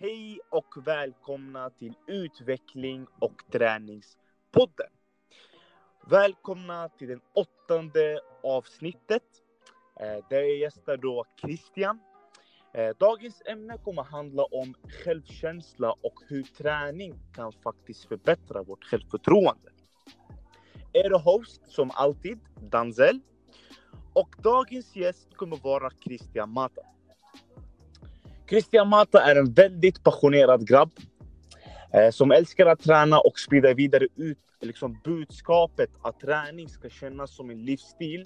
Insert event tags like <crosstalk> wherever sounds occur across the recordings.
Hej och välkomna till Utveckling och träningspodden. Välkomna till det åttonde avsnittet. Eh, där jag gästar då Christian. Eh, dagens ämne kommer handla om självkänsla och hur träning kan faktiskt förbättra vårt självförtroende. Er host som alltid, Danzel. Och dagens gäst kommer vara Christian Mata. Christian Mata är en väldigt passionerad grabb eh, som älskar att träna och sprida vidare ut liksom, budskapet att träning ska kännas som en livsstil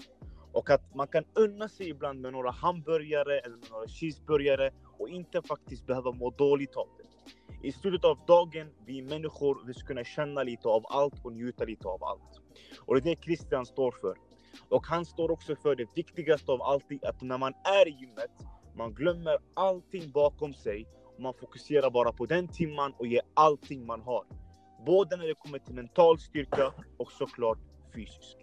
och att man kan unna sig ibland med några hamburgare eller med några cheeseburgare och inte faktiskt behöva må dåligt av det. I slutet av dagen, vi människor, vi ska kunna känna lite av allt och njuta lite av allt. Och det är det Christian står för. Och han står också för det viktigaste av allt, att när man är i gymmet, man glömmer allting bakom sig och man fokuserar bara på den timman och ger allting man har. Både när det kommer till mental styrka och såklart fysisk.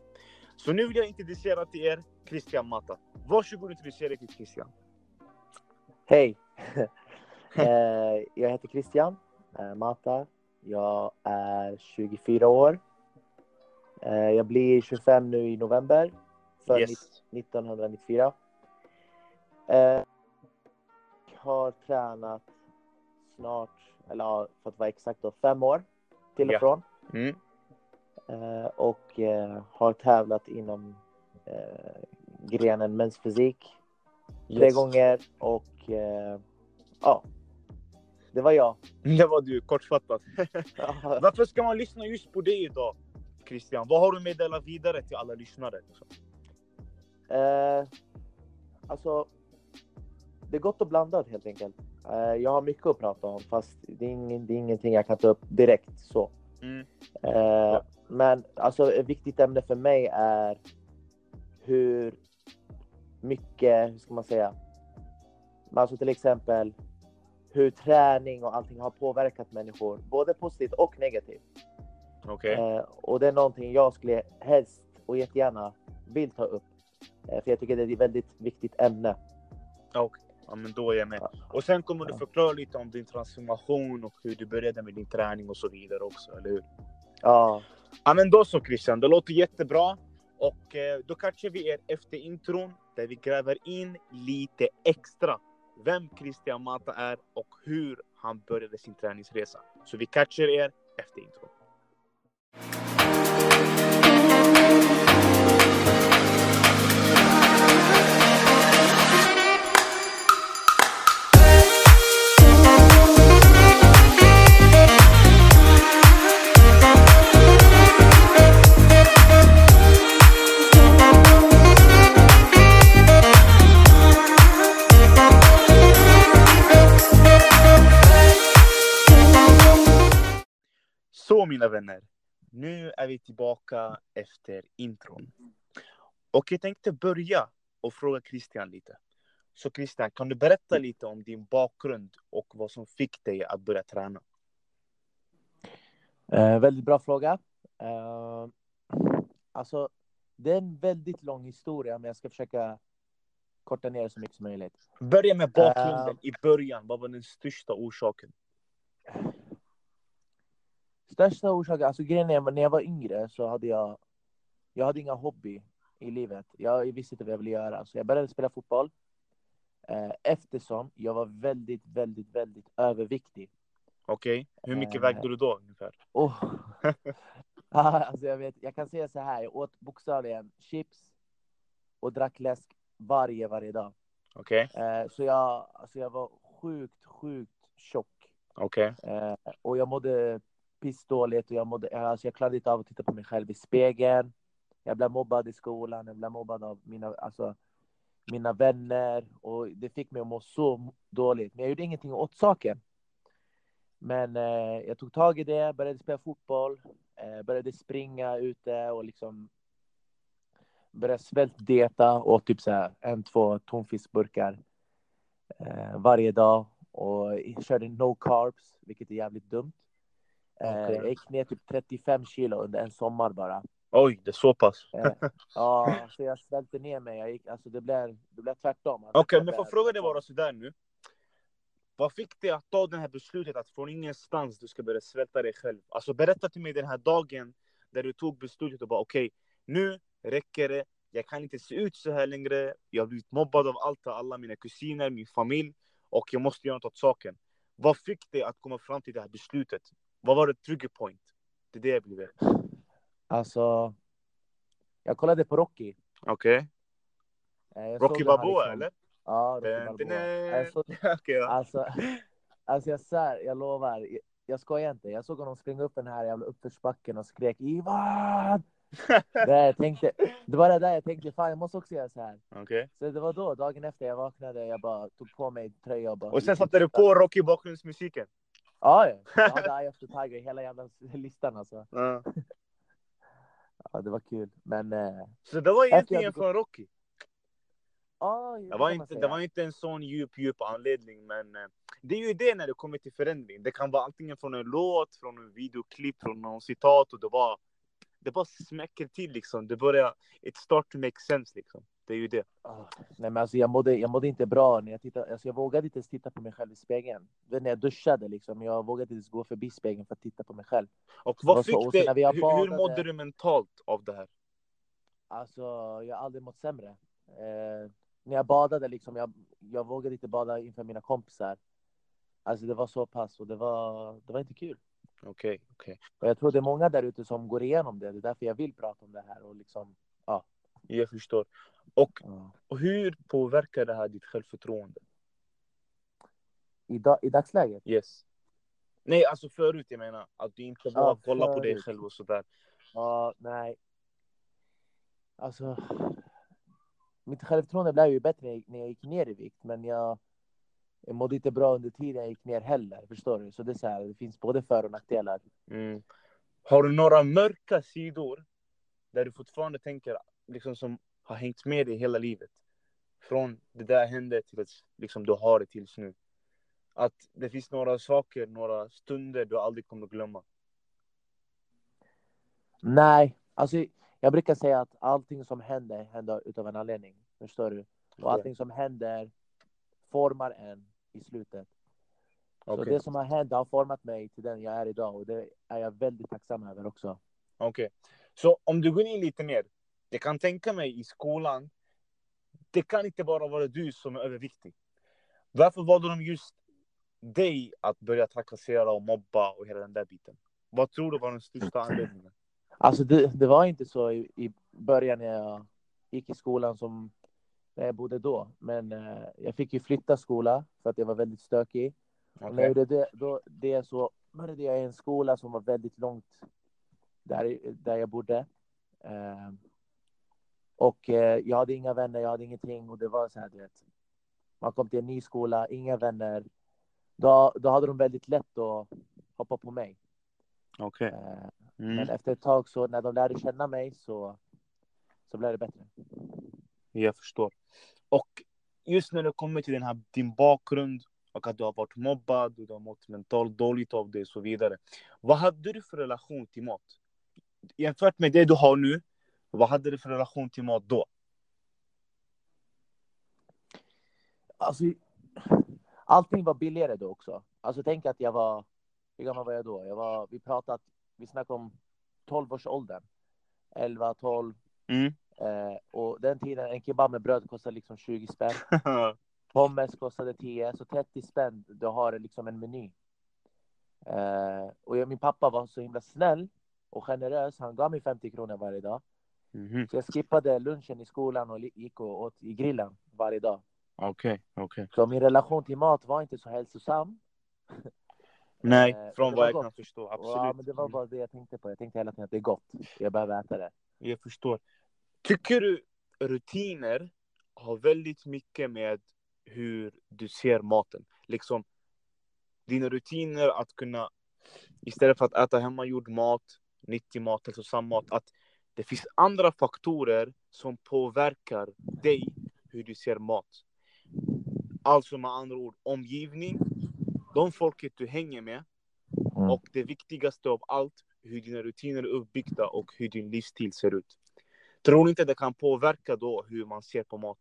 Så nu vill jag introducera till er Christian Mata. Varsågod och introducera dig till Christian. Hej! <laughs> Eh, jag heter Christian eh, Mata. Jag är 24 år. Eh, Jag blir 25 nu i november. För Yes. 1994. Har tränat snart, eller ja, för att vara exakt då, fem år till och Ja. från. Mm. Eh, Och eh, har tävlat inom eh, grenen mäns fysik tre Yes. gånger och eh, ja, det var jag. <laughs> Det var du, kortfattat. <laughs> Varför ska man lyssna just på dig idag? Christian, vad har du meddelat vidare till alla lyssnare? liksom? alltså, det är gott och blandat helt enkelt. Eh, jag har mycket att prata om fast det är, ingen, det är ingenting jag kan ta upp direkt så. Mm. Eh, men alltså ett viktigt ämne för mig är hur mycket, hur ska man säga, alltså till exempel hur träning och allting har påverkat människor, både positivt och negativt. Okej. Eh, och det är någonting jag skulle helst och jättegärna vill ta upp. Eh, för jag tycker det är ett väldigt viktigt ämne. Okej. Ja, men då är jag med. Och sen kommer du förklara lite om din transformation och hur du började med din träning och så vidare också, eller hur? Ja, Ja, men då så Christian, det låter jättebra. Och eh, då catchar vi er efter intron där vi gräver in lite extra vem Christian Mata är och hur han började sin träningsresa. Så vi catchar er efter intron. Så mina vänner, nu är vi tillbaka efter intron. Och jag tänkte börja och fråga Christian lite. Så Christian, kan du berätta lite om din bakgrund och vad som fick dig att börja träna? eh, väldigt bra fråga. Eh, alltså, det är en väldigt lång historia, men jag ska försöka korta ner det så mycket som möjligt. Börja med bakgrunden i början. Vad var den största orsaken? Största orsaken, alltså grejen är när jag var yngre så hade jag, jag hade inga hobby i livet. Jag visste inte vad jag ville göra, så jag började spela fotboll. Eh, eftersom jag var väldigt, väldigt, väldigt överviktig. Okej, hur mycket Eh. vägde du då ungefär? Oh. <laughs> Ja, alltså jag, vet, jag kan säga så här, jag åt bokstavligen chips och drack läsk varje, varje dag. Okej, Eh, så jag, alltså jag var sjukt, sjukt tjock. okej. Eh, och jag mådde pissdåligt och jag, mådde, alltså jag klarade inte av att titta på mig själv i spegeln. Jag blev mobbad i skolan, jag blev mobbad av mina, alltså, mina vänner och det fick mig att må så dåligt. Men jag gjorde ingenting åt saken. Men eh, jag tog tag i det, började spela fotboll, eh, började springa ute och liksom började svältdieta och typ så här en, två tonfiskburkar eh, varje dag och körde no carbs, vilket är jävligt dumt. Eh, Okej. Jag gick ner typ 35 kilo under en sommar bara. Oj, det är så pass. Eh, ja, <laughs> så jag svälte ner mig. Jag gick, alltså det blev, det blev tvärtom. Okej, men får jag fråga dig bara sådär nu. Vad fick dig att ta det här beslutet att från ingenstans du ska börja svälta dig själv? Alltså berätta till mig den här dagen där du tog beslutet och bara okej, okay, nu räcker det. Jag kan inte se ut så här längre. Jag har blivit mobbad av allt alla mina kusiner, min familj och jag måste göra något åt saken. Vad fick dig att komma fram till det här beslutet? Vad var det trigger point? Det är det jag vill veta. Alltså, jag kollade på Rocky. Okej. Eh, jag Rocky Balboa liksom- eller? Ja, Rocky Balboa. den- Jag såg, <laughs> Okej, ja. alltså, alltså jag svär, jag lovar. Jag, jag skojar inte. Jag såg honom springa upp den här jävla uppförsbacken och skrek Ivan! <laughs> det, jag tänkte, det var det där jag tänkte, fan jag måste också göra så här. Okej. Så det var då, dagen efter jag vaknade, jag bara tog på mig tröja och bara... Och sen satte du på Rocky bakgrundsmusiken? Ja, ja. Jag hade Eye of the Tiger, hela jävla listan alltså. <laughs> Ja. Ja, det var kul. Men... Eh, Så det var Efter egentligen från Rocky? ja, Det var, inte, det var inte en sån djup, djup anledning, men eh, det är ju det när det kommer till förändring. Det kan vara antingen från en låt, från en videoklipp, från någon citat och det bara, det bara smäcker till liksom. Det börjar, it start to make sense liksom. Det är ju det. Ah, Nej men alltså jag mådde, jag mådde inte bra när jag tittade, alltså jag vågade inte ens titta på mig själv i spegeln. Vet, När jag duschade liksom, jag vågade inte ens gå förbi spegeln för att titta på mig själv. Och vad så. fick sen det, hur, hur badade- mådde du mentalt av det här? Alltså jag har aldrig mått sämre. Eh, när jag badade liksom, jag, jag vågade inte bada inför mina kompisar. Alltså det var så pass och det var, det var inte kul. Okej, okej. Och jag tror det är många där ute som går igenom det, det är därför jag vill prata om det här och liksom, Jag förstår. Och, ja. och hur påverkar det här ditt självförtroende? I, da, I dagsläget? Yes. Nej, alltså förut jag menar. Att du inte Ja, vågar kolla på dig själv och sådär. Ja, nej. Alltså, mitt självförtroende blev ju bättre när jag- när jag gick ner i vikt, men jag, jag mådde inte bra under tiden jag gick ner heller. Förstår du? Så det är så här, det finns både för och nackdelar. Mm. Har du några mörka sidor där du fortfarande tänker, liksom som har hängt med dig hela livet? Från det där hände till att liksom, du har det tills nu. Att det finns några saker, några stunder du aldrig kommer glömma. Nej, alltså jag brukar säga att allting som händer händer utav en anledning. Förstår du? Och allting som händer formar en i slutet. Så Okej. det som har hänt har format mig till den jag är idag och det är jag väldigt tacksam över också. Okej. Så om du går in lite mer. Jag kan tänka mig i skolan. Det kan inte bara vara du som är överviktig. Varför valde de just dig att börja trakassera och mobba och hela den där biten? Vad tror du var den största <clears throat> anledningen? Alltså det, det var inte så i, i början när jag gick i skolan som när jag bodde då. Men eh, jag fick ju flytta skola för att jag var väldigt stökig. Och när jag gjorde det, då, det så började jag i en skola som var väldigt långt där, där jag bodde. Eh, och eh, jag hade inga vänner, jag hade ingenting och det var så här, du vet. Man kom till en ny skola, inga vänner. Då, då hade de väldigt lätt att hoppa på mig. Okej. Eh, Mm. Men efter ett tag så när de lärde känna mig så, så blev det bättre. Jag förstår. Och just när det kommer till den här, din bakgrund och att du har varit mobbad, du har mått mentalt dåligt av det och så vidare. Vad hade du för relation till mat? Jämfört med det du har nu, vad hade du för relation till mat då? Alltså, allting var billigare då också. Alltså tänk att jag var, hur gammal var jag då? Jag var, vi pratade, vi snackade om 12-årsåldern. 11, 12. Mm. Eh, och den tiden, en kebab med bröd kostade liksom 20 spänn. <laughs> Pommes kostade 10, så 30 spänn, du har liksom en meny. Eh, och jag, min pappa var så himla snäll och generös. Han gav mig 50 kronor varje dag. Mhm. Så jag skippade lunchen i skolan och gick och åt i grillen varje dag. Okej, okej. Så min relation till mat var inte så hälsosam. <laughs> Nej, Eh, från vad jag gott. kan förstå. Absolut. Ja, men det var Mm. bara det jag tänkte på. Jag tänkte hela tiden att det är gott. Jag behöver äta det. Jag förstår. Tycker du rutiner har väldigt mycket med hur du ser maten? Liksom dina rutiner att kunna istället för att äta hemmagjord mat, nyttig mat, hälsosam mat, att det finns andra faktorer som påverkar dig hur du ser mat. Alltså med andra ord omgivning, de folket du hänger med Mm. och det viktigaste av allt, hur dina rutiner är uppbyggda och hur din livsstil ser ut. Tror inte det kan påverka då hur man ser på mat?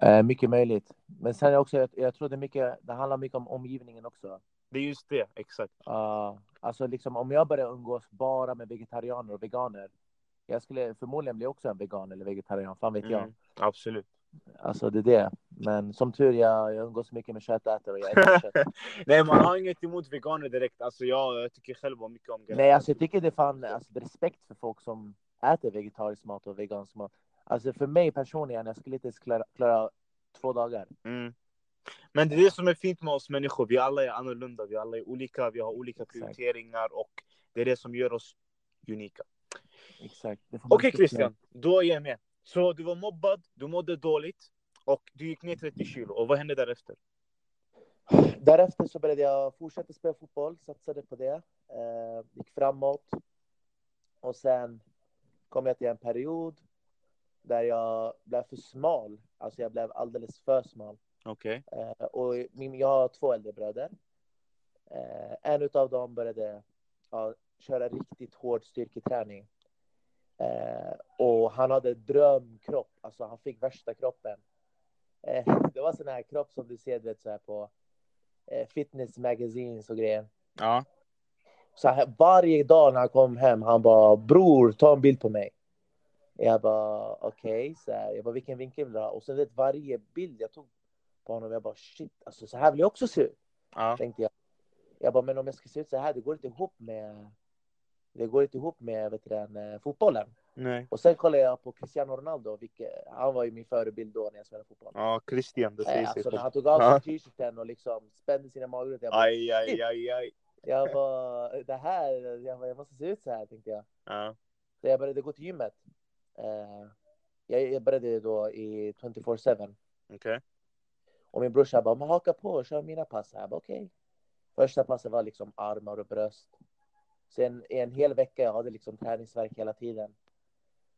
Eh, mycket möjligt. Men sen är också, jag, jag tror det, mycket, det handlar mycket om omgivningen också. Det är just det, exakt. Uh, alltså liksom om jag börjar umgås bara med vegetarianer och veganer. Jag skulle förmodligen bli också en vegan eller vegetarian, fan vet jag. Mm, absolut. Alltså det är det. Men som tur jag, jag umgås mycket med köttätare och jag äter kött. <laughs> Nej, man har inget emot veganer direkt. Alltså jag, jag tycker själv om mycket om det. Nej, alltså jag tycker det är fan alltså, respekt för folk som äter vegetarisk mat och vegansk mat. Alltså för mig personligen, jag skulle inte ens klara, klara två dagar. Mm. Men det är det som är fint med oss människor. Vi alla är annorlunda, vi alla är olika, vi har olika prioriteringar och det är det som gör oss unika. Exakt. Okej okay, Christian, då är jag med. Så du var mobbad, du mådde dåligt och du gick ner 30 kilo. Och vad hände därefter? Därefter så började jag fortsätta spela fotboll, satsade på det, eh, gick framåt. Och sen kom jag till en period där jag blev för smal. Alltså jag blev alldeles för smal. Okej. Okay. Eh, och min, jag har två äldre bröder. Eh, en av dem började ja, köra riktigt hård styrketräning. Eh, och han hade drömkropp, alltså han fick värsta kroppen. <laughs> Det var sån här kropp som du ser vet, så här på fitness magazines och grejer. Ja. Så här, varje dag när han kom hem, han bara bror, ta en bild på mig. Jag bara okej, okay. jag bara vilken vinkel vill du ha? Och sen vet varje bild jag tog på honom, jag bara shit, alltså så här vill jag också se ut. Ja. Tänkte jag. Jag bara, men om jag ska se ut så här, det går inte ihop med det går inte ihop med vet du, den, eh, fotbollen. Nej. Och sen kollade jag på Cristiano Ronaldo, vilket, han var ju min förebild då när jag spelade fotboll. Ja, Christian, det säger äh, sig alltså, när han tog av sig ja. t-shirten och liksom spände sina magrutor. Jag bara, aj, aj, aj, aj. Jag bara, det här, jag, bara, jag måste se ut så här tänkte jag. Ja. Så jag började gå till gymmet. Uh, jag, jag började då i 24-7. Okej. Okay. Och min brorsa bara, men haka på och kör mina pass. Jag bara, okej. Okay. Första passet var liksom armar och bröst. Sen i en hel vecka jag hade liksom träningsverk hela tiden.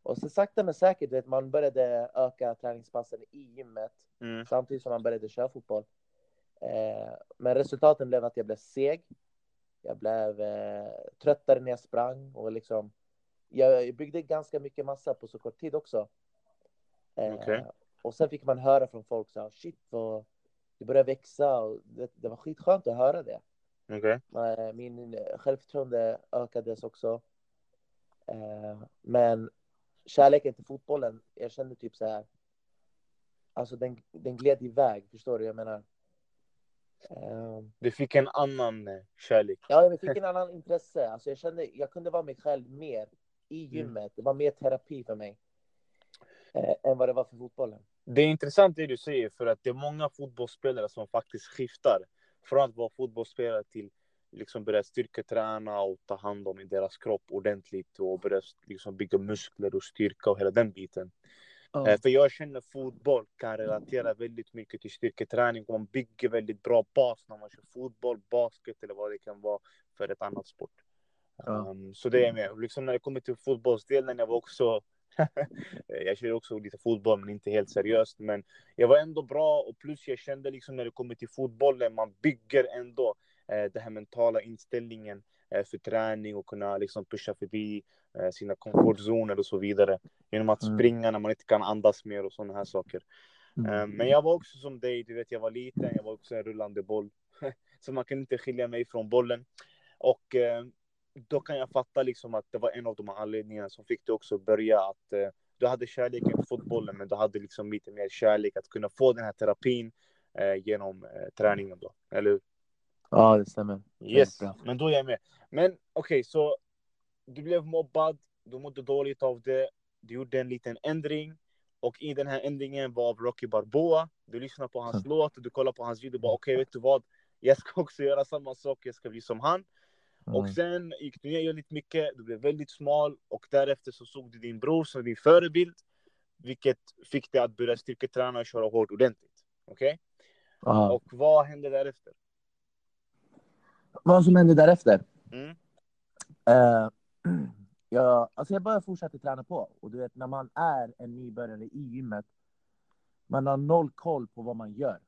Och så sakta men säkert, vet, man började öka träningspassen i gymmet mm. samtidigt som man började köra fotboll. Eh, men resultaten blev att jag blev seg. Jag blev eh, tröttare när jag sprang och liksom. Jag byggde ganska mycket massa på så kort tid också. Eh, okay. Och sen fick man höra från folk så här, shit vad du börjar växa och det, det var skitskönt att höra det. Okay. Eh, min självförtroende ökades också. Eh, men kärleken till fotbollen, jag kände typ så här. Alltså den, den gled iväg, förstår du? Jag menar. Eh, du fick en annan kärlek. Ja, jag fick en annan intresse. Alltså jag kände, jag kunde vara mig själv mer i mm. gymmet. Mm. Det var mer terapi för mig. Eh, än vad det var för fotbollen. Det är intressant det du säger, för att det är många fotbollsspelare som faktiskt skiftar från att vara fotbollsspelare till liksom börja styrketräna och ta hand om deras kropp ordentligt och börja liksom bygga muskler och styrka och hela den biten. Mm. För jag känner fotboll kan relatera väldigt mycket till styrketräning och man bygger väldigt bra bas när man kör fotboll, basket eller vad det kan vara för ett annat sport. Mm. Um, så det är med. Liksom när det kommer till fotbollsdelen, jag var också <laughs> jag kör också lite fotboll, men inte helt seriöst. Men jag var ändå bra och plus jag kände liksom när det kommer till fotbollen, man bygger ändå eh, den här mentala inställningen eh, för träning och kunna liksom pusha förbi eh, sina komfortzoner och så vidare. Genom att mm. springa när man inte kan andas mer och sådana här saker. Mm. Eh, men jag var också som dig, du vet jag var liten, jag var också en rullande boll. <laughs> så man kan inte skilja mig från bollen. Och eh, då kan jag fatta liksom att det var en av de anledningarna som fick dig också börja att eh, du hade kärleken för fotbollen, men du hade liksom lite mer kärlek att kunna få den här terapin eh, genom eh, träningen då, eller hur? Ja, det stämmer. Yes, det men då är jag med. Men okej, okay, så du blev mobbad, du mådde dåligt av det, du gjorde en liten ändring och i den här ändringen var av Rocky Barboa. Du lyssnar på hans mm. <laughs> låt, du kollar på hans video och bara okej, okay, vet du vad? Jag ska också göra samma sak, jag ska bli som han. Mm. Och sen gick du ner väldigt mycket, du blev väldigt smal och därefter så såg du din bror som din förebild. Vilket fick dig att börja styrketräna och köra hårt ordentligt. Okej? Okay? Och vad hände därefter? Vad som hände därefter? Mm. <clears throat> Uh, jag, alltså jag bara fortsatte träna på. Och du vet, när man är en nybörjare i gymmet, man har noll koll på vad man gör.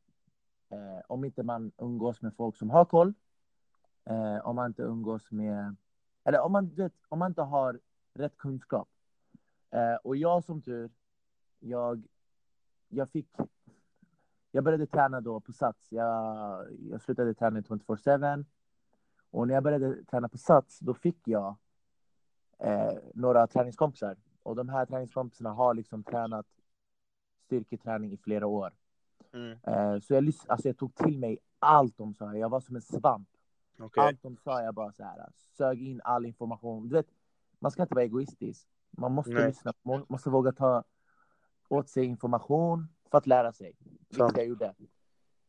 Uh, om inte man umgås med folk som har koll, eh, om man inte umgås med, eller om man, vet, om man inte har rätt kunskap. Eh, och jag som tur, jag, jag fick, jag började träna då på Sats. Jag, jag slutade träna 24-7. Och när jag började träna på Sats, då fick jag eh, några träningskompisar. Och de här träningskompisarna har liksom tränat styrketräning i flera år. Mm. Eh, så jag, alltså jag tog till mig allt de sa. Jag var som en svamp. Okej. Allt de sa, jag bara så här, sög in all information. Du vet, man ska inte vara egoistisk. Man måste Nej. lyssna, man måste våga ta åt sig information för att lära sig. Vilket jag gjorde.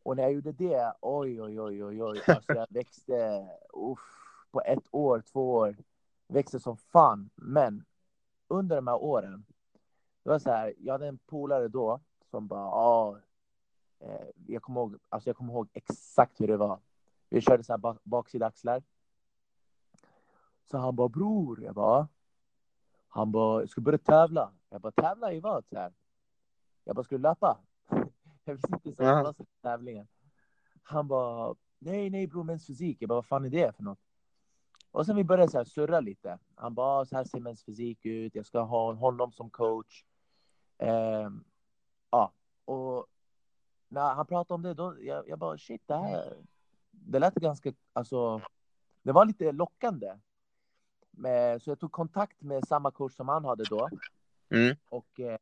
Och när jag gjorde det, oj, oj, oj, oj, oj. Alltså jag växte, uff, på ett år, två år. Växte som fan. Men under de här åren, det var så här, jag hade en polare då som bara, ja, eh, jag kommer ihåg, alltså jag kommer ihåg exakt hur det var. Vi körde så här bak, baksida axlar. Så han bara, bror, jag bara, han bara, jag ska börja tävla. Jag bara, tävla i vad? Så här. Jag bara, ska du löpa? <laughs> Jag visste inte så Ja. tävlingen. Han bara, nej, nej bror, mens fysik. Jag bara, vad fan är det för något? Och sen vi började så här surra lite. Han bara, så här ser mens fysik ut. Jag ska ha honom som coach. Ehm, ja, och när han pratade om det, då jag, jag bara, shit, det här, det lät ganska, alltså, det var lite lockande. Men, så jag tog kontakt med samma coach som han hade då. Mm. Och eh,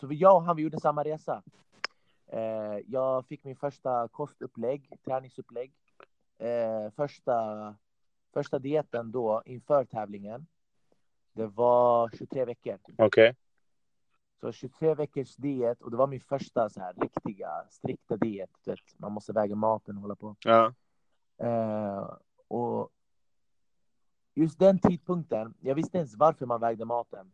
så vi, jag och han vi gjorde samma resa. Eh, jag fick min första kostupplägg, träningsupplägg. Eh, första, första dieten då inför tävlingen. Det var 23 veckor. Okej. Så 23 veckors diet och det var min första så här riktiga strikta diet. Vet, man måste väga maten och hålla på. Ja. Eh, och just den tidpunkten, jag visste ens varför man vägde maten.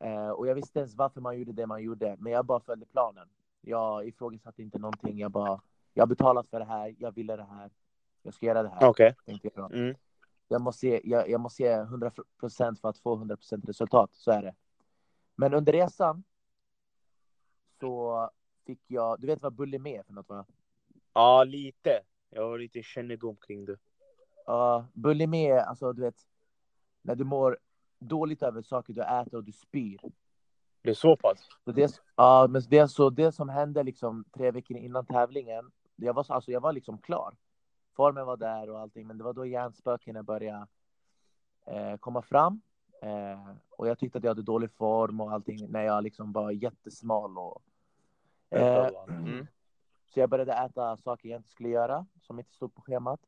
Eh, och jag visste ens varför man gjorde det man gjorde, men jag bara följde planen. Jag ifrågasatte inte någonting, jag bara, jag har betalat för det här, jag ville det här, jag ska göra det här. Tänkte jag. Mm. jag, måste ge, jag, jag måste ge 100% för att få 100% resultat, så är det. Men under resan så fick jag, du vet vad bulimi är för något va? Ja, lite. Jag har lite kännedom kring det. Ja, bulimi är alltså du vet när du mår dåligt över saker du äter och du spyr. Det är så pass? Så det, ja, men det, så det som hände liksom tre veckor innan tävlingen, jag var, så- alltså, jag var liksom klar. Formen var där och allting, men det var då hjärnspökena började eh, komma fram. Eh, och jag tyckte att jag hade dålig form och allting när jag liksom var jättesmal. Och, eh, Mm. Så jag började äta saker jag inte skulle göra, som inte stod på schemat.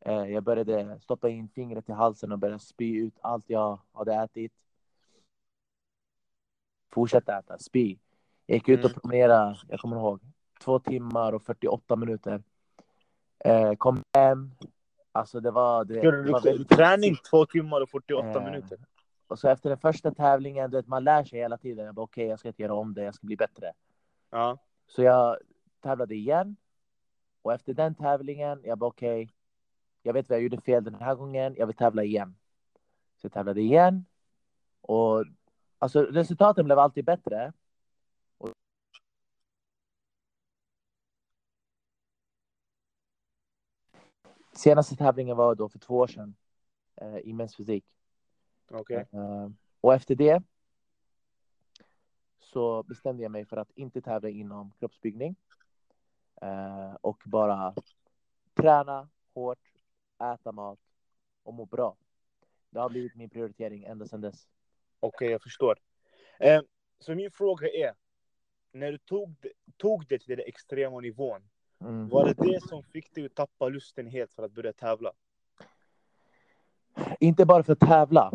Eh, jag började stoppa in fingret i halsen och började spy ut allt jag hade ätit. Fortsätta äta, spy. Jag gick ut och Mm. promenerade, jag kommer ihåg, två timmar och 48 minuter. Eh, kom hem, alltså det var... Det, Gjorde det var väldigt träning två timmar och 48 Eh, minuter? Och så efter den första tävlingen, du vet, man lär sig hela tiden. Jag bara okej, jag ska inte göra om det, jag ska bli bättre. Ja. Så jag tävlade igen. Och efter den tävlingen, jag bara okej, jag vet vad jag gjorde fel den här gången, jag vill tävla igen. Så jag tävlade igen. Och alltså resultaten blev alltid bättre. Senaste tävlingen var då för två år sedan eh, i mens fysik. Okej. Eh, och efter det så bestämde jag mig för att inte tävla inom kroppsbyggning. Eh, och bara träna hårt, äta mat och må bra. Det har blivit min prioritering ända sedan dess. Okej, jag förstår. Eh, så min fråga är, när du tog, tog det till den extrema nivån, Mm. var det det som fick dig att tappa lusten helt för att börja tävla? Inte bara för att tävla,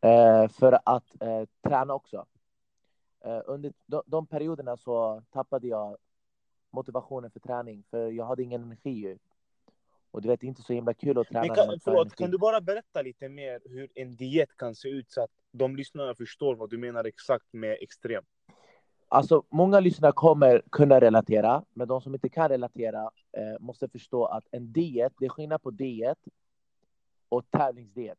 eh, för att eh, träna också. Eh, under de, de perioderna så tappade jag motivationen för träning, för jag hade ingen energi. Och du vet, det är inte så himla kul att träna. Men kan, förlåt, kan du bara berätta lite mer hur en diet kan se ut så att de lyssnarna förstår vad du menar exakt med extrem? Alltså, många lyssnare kommer kunna relatera, men de som inte kan relatera eh, måste förstå att en diet, det är skillnad på diet och tävlingsdiet.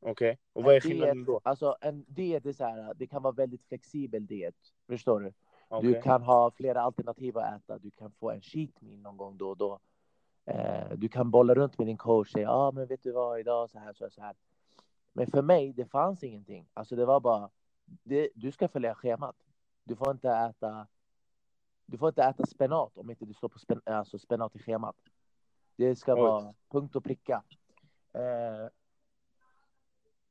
Okej, och vad är En skillnaden diet- då? Alltså en diet är så här, det kan vara väldigt flexibel diet. Förstår du? Okej. Du kan ha flera alternativ att äta. Du kan få en cheat meal någon gång då och då. Eh, du kan bolla runt med din coach och säga, ja ah, men vet du vad, idag så här, så här, så här. Men för mig, det fanns ingenting. Alltså det var bara, det, du ska följa schemat. Du får inte äta du får inte äta spenat om inte du står på spen, alltså spenat i schemat. Det ska Oj. vara punkt och pricka. Eh,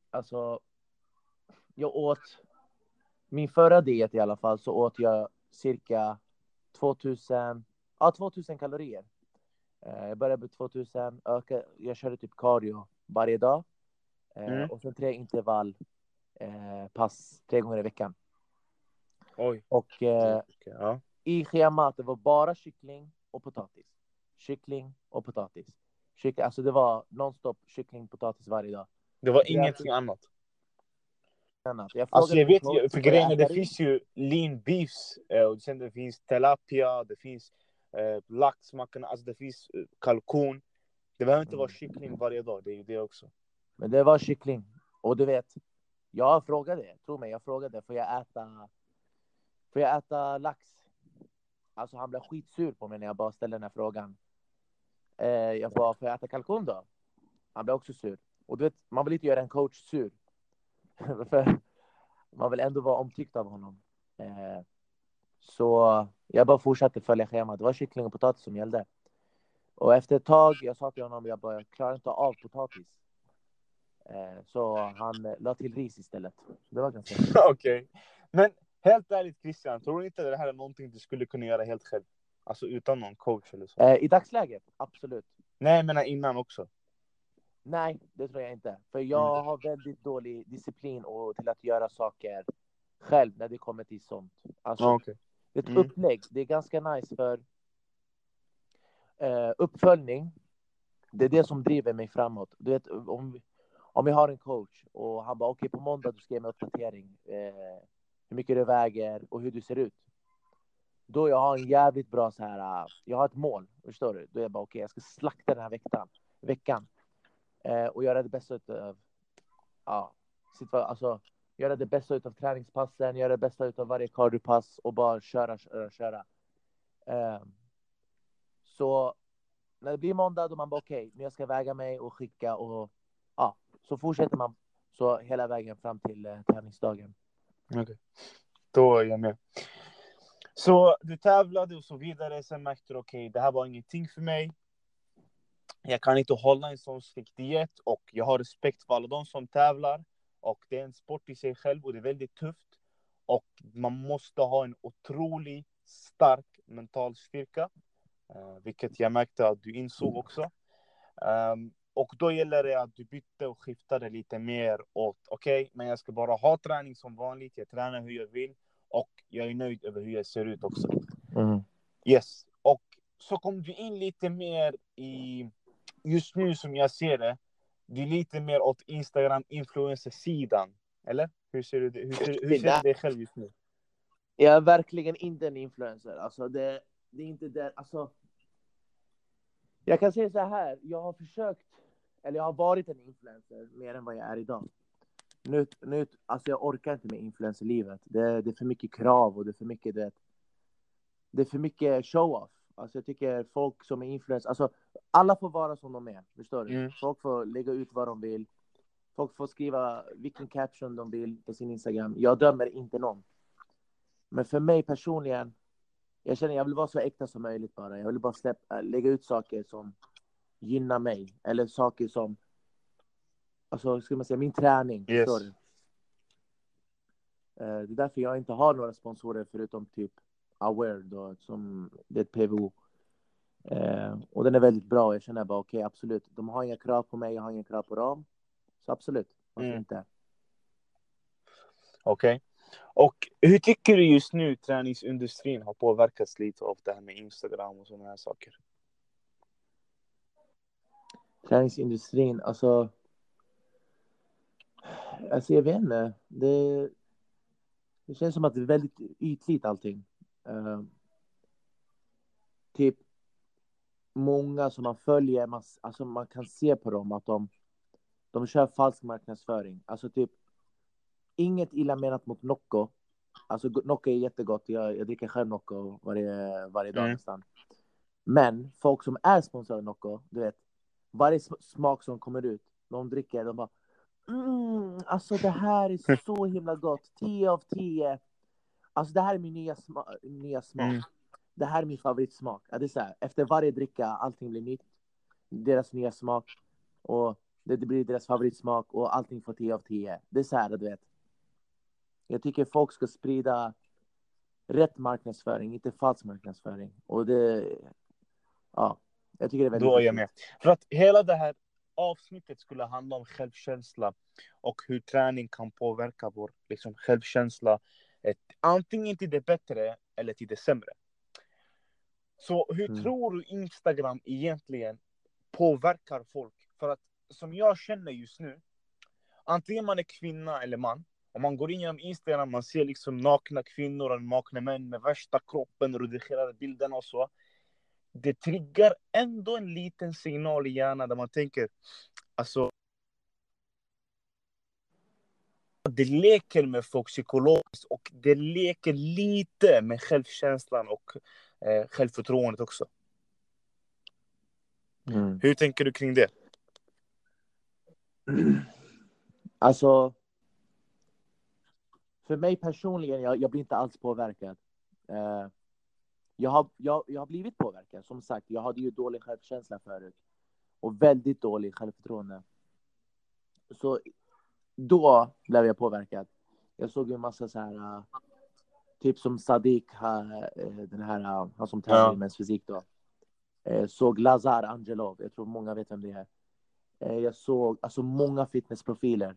alltså, jag åt min förra diet i alla fall så åt jag cirka 2000, ja 2000 kalorier. Eh, jag började med 2000, öka, jag körde typ cardio varje dag. Eh, Mm. Och sen tre intervall eh, pass tre gånger i veckan. Oj. Och eh, ja. i schemat det var bara kyckling och potatis. Kyckling och potatis. Kyckling, alltså det var nonstop kyckling potatis varje dag. Det var ingenting annat. Annat. Jag Alltså jag vet ju, för "Får jag grejen det äta ris?" finns ju lean beefs, eh, och sen det finns tilapia, det finns eh, lax, man kan, alltså det finns eh, kalkon. Det behöver inte vara kyckling varje dag, det är ju det också. Men det var kyckling. Och du vet, jag frågade, tro mig, jag frågade, får jag äta, får jag äta lax? Alltså han blev skitsur på mig när jag bara ställde den här frågan. Eh, jag bara, får jag äta kalkon då? Han blev också sur. Och du vet, man vill inte göra en coach sur. <laughs> För man vill ändå vara omtyckt av honom. Eh, så jag bara fortsatte följa schemat. Det var kyckling och potatis som gällde. Och efter ett tag, jag sa till honom, jag bara, jag klarar inte av potatis. Eh, så han eh, la till ris istället. Så det var ganska Okej. <laughs> Okej. Men helt ärligt Christian, tror du inte att det här är någonting du skulle kunna göra helt själv? Alltså utan någon coach eller så? Eh, I dagsläget, absolut. Nej, jag menar innan också. Nej, det tror jag inte. För jag har väldigt dålig disciplin och till att göra saker själv när det kommer till sånt. Alltså, Ja, okej. Ett Mm. upplägg, det är ganska nice för eh, uppföljning. Det är det som driver mig framåt. Du vet, om, vi- om jag har en coach och han bara okej på måndag du ska ge mig uppdatering. Eh, hur mycket du väger och hur du ser ut. Då jag har en jävligt bra så här. Äh, jag har ett mål, förstår du? Då är jag bara okej, jag ska slakta den här veckan. veckan eh, och göra det bästa av ja, sitt, alltså, göra det bästa av träningspassen, göra det bästa av varje cardiopass och bara köra, köra, köra. Eh, så när det blir måndag då man bara okej, nu jag ska väga mig och skicka och ja, så fortsätter man så hela vägen fram till eh, tävlingsdagen. Okej. Då är jag med. Så du tävlade och så vidare, sen märkte du okej, det här var ingenting för mig. Jag kan inte hålla en sån strikt diet och jag har respekt för alla de som tävlar. Och det är en sport i sig själv och det är väldigt tufft. Och man måste ha en otroligt stark mental styrka. Eh, vilket jag märkte att du insåg också. Ehm, och då gäller det att du bytte och skiftade lite mer åt, okej, men jag ska bara ha träning som vanligt, jag tränar hur jag vill och jag är nöjd över hur jag ser ut också. Yes, och så kom du in lite mer i, just nu som jag ser det, du är lite mer åt Instagram influencer-sidan, eller? Hur ser du det? Hur ser, hur ser du dig själv just nu? Jag är verkligen inte en influencer. Alltså det, det är inte det. Alltså, jag kan säga så här. Jag har försökt, eller jag har varit en influencer mer än vad jag är idag. Nu, nu, alltså jag orkar inte med influencerlivet. Det, det är för mycket krav och det är för mycket, det, det är för mycket show-off. Alltså jag tycker folk som är influencers, alltså alla får vara som de är. Förstår du? Mm. Folk får lägga ut vad de vill. Folk får skriva vilken caption de vill på sin Instagram. Jag dömer inte någon. Men för mig personligen, jag känner jag vill vara så äkta som möjligt bara. Jag vill bara släppa, lägga ut saker som gynnar mig. Eller saker som, alltså ska man säga, min träning. Yes. Du? Eh, Det är därför jag inte har några sponsorer förutom typ Aware då, som det är ett PVO. Eh, och den är väldigt bra. Jag känner bara okej, absolut. De har inga krav på mig, jag har inga krav på dem. Så absolut, varför Mm. inte? Okej. Och hur tycker du just nu träningsindustrin har påverkats lite av det här med Instagram och sådana här saker? Träningsindustrin, alltså. Alltså jag vet inte. Det, det känns som att det är väldigt ytligt allting. Eh, typ många som man följer, man, alltså man kan se på dem att de, de kör falsk marknadsföring. Alltså typ inget illa menat mot Nocco. Alltså Nocco är jättegott. Jag, jag dricker själv Nocco varje, varje dag Mm. nästan. Men folk som är sponsrade av Nocco, du vet, varje sm- smak som kommer ut, de dricker, de bara mm, alltså det här är <laughs> så himla gott, 10 av 10. Alltså det här är min nya, sma- nya smak. Mm. det här är min favoritsmak. det är så här, efter varje dricka, allting blir nytt. Deras nya smak. Och det, det blir deras favoritsmak och allting får 10 av 10. Det är så här, du vet. Jag tycker folk ska sprida rätt marknadsföring, inte falsk marknadsföring. Och det... Ja, jag tycker det är väldigt Då är jag med. För att hela det här avsnittet skulle handla om självkänsla och hur träning kan påverka vår liksom, självkänsla. Ett, antingen till det bättre eller till det sämre. Så hur mm. tror du Instagram egentligen påverkar folk? För att som jag känner just nu, antingen man är kvinna eller man, om man går in genom Instagram, man ser liksom nakna kvinnor och nakna män med värsta kroppen, redigerade bilderna och så. Det triggar ändå en liten signal i hjärnan där man tänker, alltså det leker med folk psykologiskt och det leker lite med självkänslan och eh, självförtroendet också. Mm. Hur tänker du kring det? <clears throat> Alltså, för mig personligen, jag, jag blir inte alls påverkad. Uh, jag, har, jag, jag har blivit påverkad, som sagt. Jag hade ju dålig självkänsla förut. Och väldigt dålig självförtroende. Så då blev jag påverkad. Jag såg ju en massa så här, uh, typ som Sadiq, uh, den här, han som tävlar ja. i mäns fysik då. såg Lazar Angelov, jag tror många vet vem det är. jag såg alltså många fitnessprofiler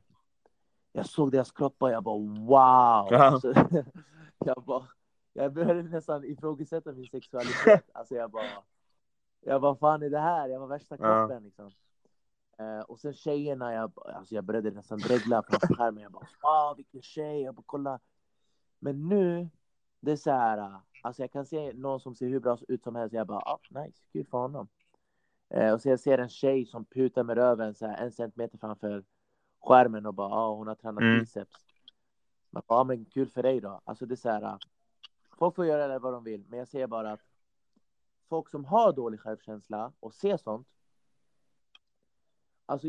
jag såg deras kroppar jag bara wow. Ja. Alltså, <laughs> jag, bara, jag började nästan ifrågasätta min sexualitet. <laughs> Alltså jag bara, jag bara fan är det här? Jag var värsta kroppen ja. liksom. Uh, och sen tjejerna, jag, alltså jag började nästan dregla på skärmen. Jag bara wow vilken tjej, jag bara kolla. Men nu, det är så här, alltså jag kan se någon som ser hur bra ut som helst. Jag bara ah, nice, kul för honom. Uh, och så jag ser en tjej som putar med röven så här, en centimeter framför skärmen och bara ah, hon har tränat mm. biceps. Man bara, ah, men kul för dig då. Alltså det är så här, folk får göra vad de vill, men jag säger bara att folk som har dålig självkänsla och ser sånt. Alltså,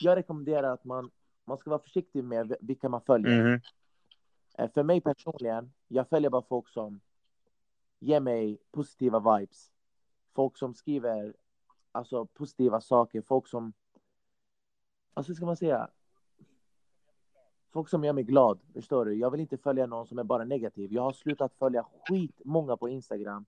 jag rekommenderar att man, man ska vara försiktig med vilka man följer. Mm. För mig personligen, jag följer bara folk som ger mig positiva vibes. Folk som skriver alltså, positiva saker, folk som alltså hur ska man säga? Folk som gör mig glad, förstår du? Jag vill inte följa någon som är bara negativ. Jag har slutat följa skit många på Instagram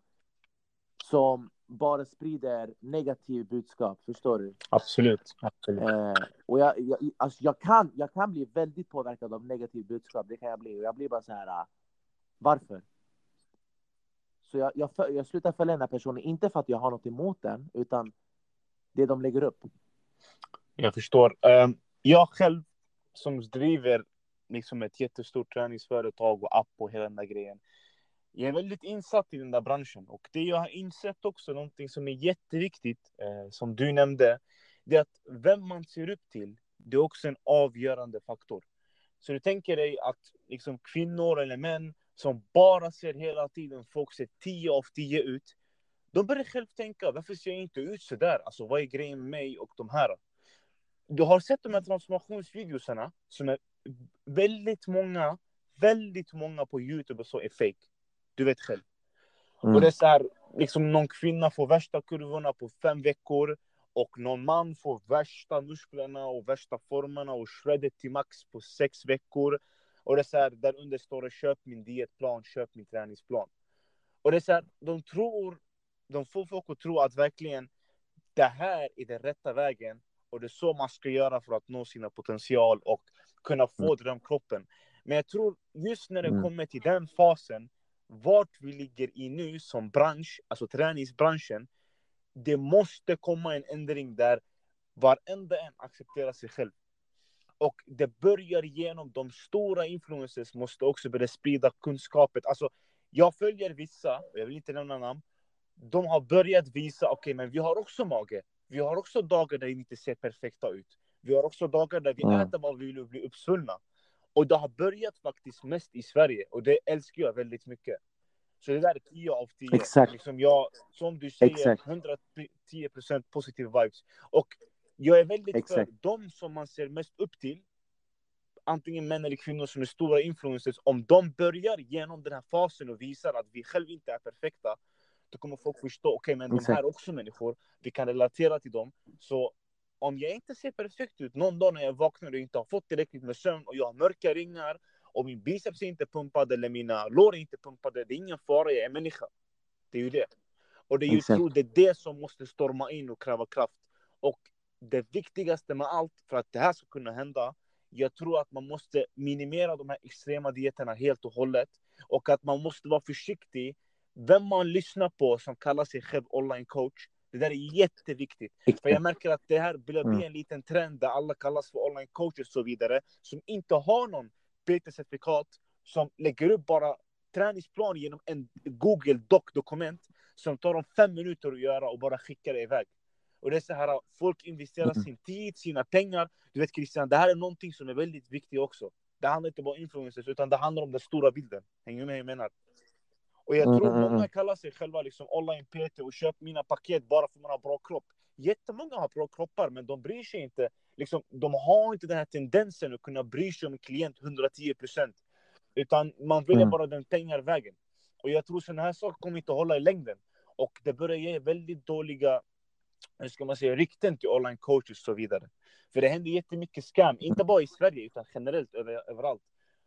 som bara sprider negativ budskap, förstår du? Absolut. Absolut. Eh, och jag, jag, alltså jag, kan, jag kan bli väldigt påverkad av negativ budskap, det kan jag bli. Och jag blir bara så här, uh, varför? Så jag, jag, jag slutar följa den här personen, inte för att jag har något emot den, utan det de lägger upp. Jag förstår. Ehm, jag själv som driver liksom ett jättestort träningsföretag och app och hela den där grejen. Jag är väldigt insatt i den där branschen och det jag har insett också, någonting som är jätteviktigt, eh, som du nämnde, det är att vem man ser upp till, det är också en avgörande faktor. Så du tänker dig att liksom kvinnor eller män som bara ser hela tiden folk ser 10 av 10 ut, de börjar själv tänka, varför ser jag inte ut så där? Alltså vad är grejen med mig och de här? Du har sett de här transformationsvideosarna som är väldigt många, väldigt många på Youtube och så är fake. Du vet själv. Mm. Och det är så här, liksom någon kvinna får värsta kurvorna på fem veckor och någon man får värsta musklerna och värsta formerna och shreddet till max på sex veckor. Och det är så här, där under står det köp min dietplan, köp min träningsplan. Och det är så här, de tror, de får folk att tro att verkligen det här är den rätta vägen och det är så man ska göra för att nå sina potential och kunna få mm. drömkroppen. Men jag tror just när det mm. kommer till den fasen, vart vi ligger i nu som bransch, alltså träningsbranschen, det måste komma en ändring där varenda en accepterar sig själv. Och det börjar genom de stora influencers måste också börja sprida kunskapen. Alltså, jag följer vissa, jag vill inte nämna namn, de har börjat visa, okej okay, men vi har också mage. Vi har också dagar där vi inte ser perfekta ut. Vi har också dagar där vi mm. äter vad vi vill och blir uppsvullna. Och det har börjat faktiskt mest i Sverige och det älskar jag väldigt mycket. Så det där är 10 av 10. Exakt. Liksom jag, som du säger, Exakt. 110% positive vibes. Och jag är väldigt Exakt. för de som man ser mest upp till. antingen män eller kvinnor som är stora influencers, om de börjar genom den här fasen och visar att vi själva inte är perfekta, då kommer folk förstå, okej okay, men de här är också människor, vi kan relatera till dem. Så om jag inte ser perfekt ut någon dag när jag vaknar och inte har fått tillräckligt med sömn och jag har mörka ringar och min biceps är inte pumpad eller mina lår är inte pumpade, det är ingen fara, jag är människa. Det är ju det. Och det är ju tro, det är det som måste storma in och kräva kraft. Och det viktigaste med allt, för att det här ska kunna hända, jag tror att man måste minimera de här extrema dieterna helt och hållet. Och att man måste vara försiktig vem man lyssnar på som kallar sig själv online coach. Det där är jätteviktigt. För jag märker att det här blir mm. en liten trend där alla kallas för online coaches och så vidare. Som inte har någon PT-certifikat. Som lägger upp bara träningsplan genom en Google Doc-dokument. Som tar dem fem minuter att göra och bara skickar det iväg. Och det är så här, folk investerar mm. sin tid, sina pengar. Du vet Christian, det här är någonting som är väldigt viktigt också. Det handlar inte bara om influencers, utan det handlar om den stora bilden. Hänger du med jag menar? Och jag tror mm, mm, många kallar sig själva liksom online PT och köper mina paket bara för att man har bra kropp. Jättemånga har bra kroppar, men de bryr sig inte. Liksom, de har inte den här tendensen att kunna bry sig om en klient 110 procent. Utan man vill mm. bara den pengar vägen. Och jag tror sådana här saker kommer inte att hålla i längden. Och det börjar ge väldigt dåliga hur ska man säga, rykten till online coaches och så vidare. För det händer jättemycket scam, inte bara i Sverige utan generellt över, överallt.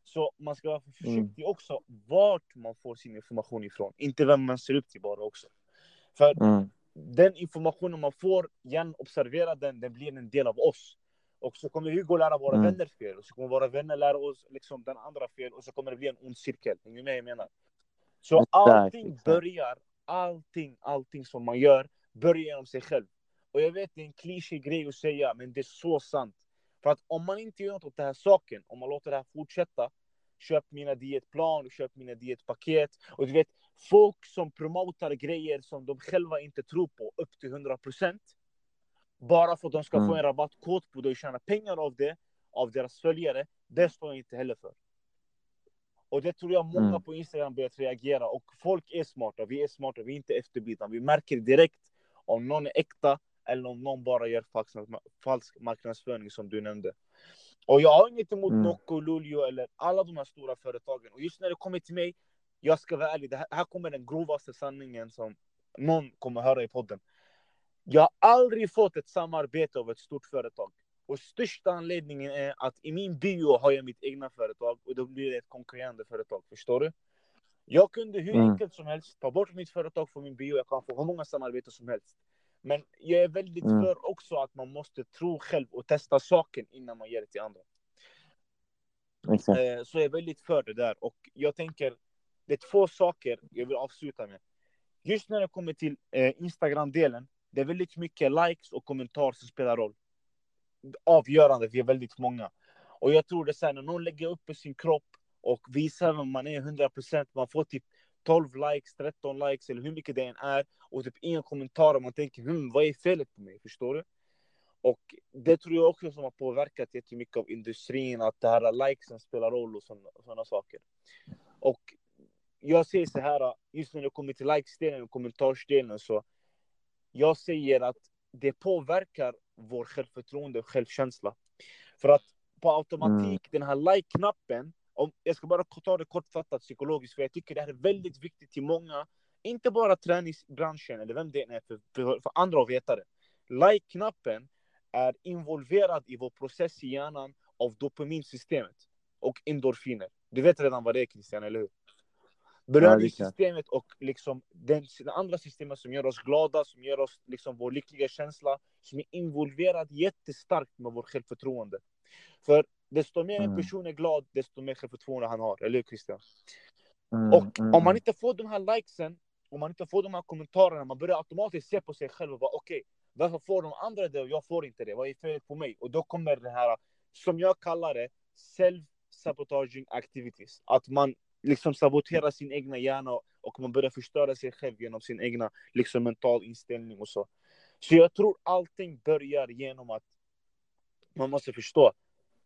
Så man ska vara försiktig mm. också vart man får sin information ifrån. Inte vem man ser upp till bara också. För mm. den informationen man får, igen observera den, den blir en del av oss. Och så kommer Hugo lära våra mm. vänner fel, och så kommer våra vänner lära oss liksom den andra fel, och så kommer det bli en ond cirkel. Hänger med jag menar? Så allting börjar, allting, allting som man gör, börjar genom sig själv. Och jag vet det är en klyschig grej att säga, men det är så sant. För att om man inte gör något åt den här saken, om man låter det här fortsätta, köp mina dietplan, köp mina dietpaket. Och du vet, folk som promotar grejer som de själva inte tror på upp till 100% bara för att de ska mm. få en rabattkod på det och tjäna pengar av det, av deras följare, det står jag inte heller för. Och det tror jag många mm. på Instagram börjat reagera. Och folk är smarta, vi är smarta, vi är inte efterblivna. Vi märker direkt om någon är äkta eller om någon bara gör falsk, falsk marknadsföring som du nämnde. Och jag har inget emot mm. Nocco, Luleå eller alla de här stora företagen. Och just när det kommer till mig, jag ska vara ärlig, det här, här kommer den grovaste sanningen som någon kommer höra i podden. Jag har aldrig fått ett samarbete av ett stort företag. Och största anledningen är att i min bio har jag mitt egna företag och då blir det ett konkurrerande företag. Förstår du? Jag kunde hur mm. enkelt som helst ta bort mitt företag från min bio. Jag kan få hur många samarbeten som helst. Men jag är väldigt mm. för också att man måste tro själv och testa saken innan man ger det till andra. Exakt. Eh, så jag är väldigt för det där. Och jag tänker, det är två saker jag vill avsluta med. Just när det kommer till eh, Instagram-delen, det är väldigt mycket likes och kommentarer som spelar roll. Avgörande, vi är väldigt många. Och jag tror det är när någon lägger upp sin kropp och visar vem man är 100%, man får typ 12 likes, 13 likes eller hur mycket det än är och typ ingen kommentar och man tänker hm, vad är felet på mig? Förstår du? Och det tror jag också som har påverkat jättemycket av industrin, att det här likesen spelar roll och sådana saker. Och jag säger så här, just när det kommer till likesdelen och kommentarsdelen så jag säger att det påverkar vår självförtroende och självkänsla. För att på automatik, mm. den här like-knappen om, jag ska bara ta det kortfattat psykologiskt, för jag tycker det här är väldigt viktigt till många, inte bara träningsbranschen eller vem det är, för, för, för andra att veta det. Like-knappen är involverad i vår process i hjärnan av dopaminsystemet och endorfiner. Du vet redan vad det är Christian, eller hur? Belöningssystemet och liksom den, den, andra systemet som gör oss glada, som ger oss liksom vår lyckliga känsla, som är involverad jättestarkt med vårt självförtroende. För desto mer en mm. person är glad, desto mer självförtroende han har. Eller hur Christian? Mm, och mm, om man inte får de här likesen, om man inte får de här kommentarerna, man börjar automatiskt se på sig själv och bara okej, okay, varför får de andra det och jag får inte det? Vad är felet på mig? Och då kommer det här, som jag kallar det, self-sabotaging activities. Att man liksom saboterar sin egna hjärna och man börjar förstöra sig själv genom sin egna liksom, mental inställning och så. Så jag tror allting börjar genom att man måste förstå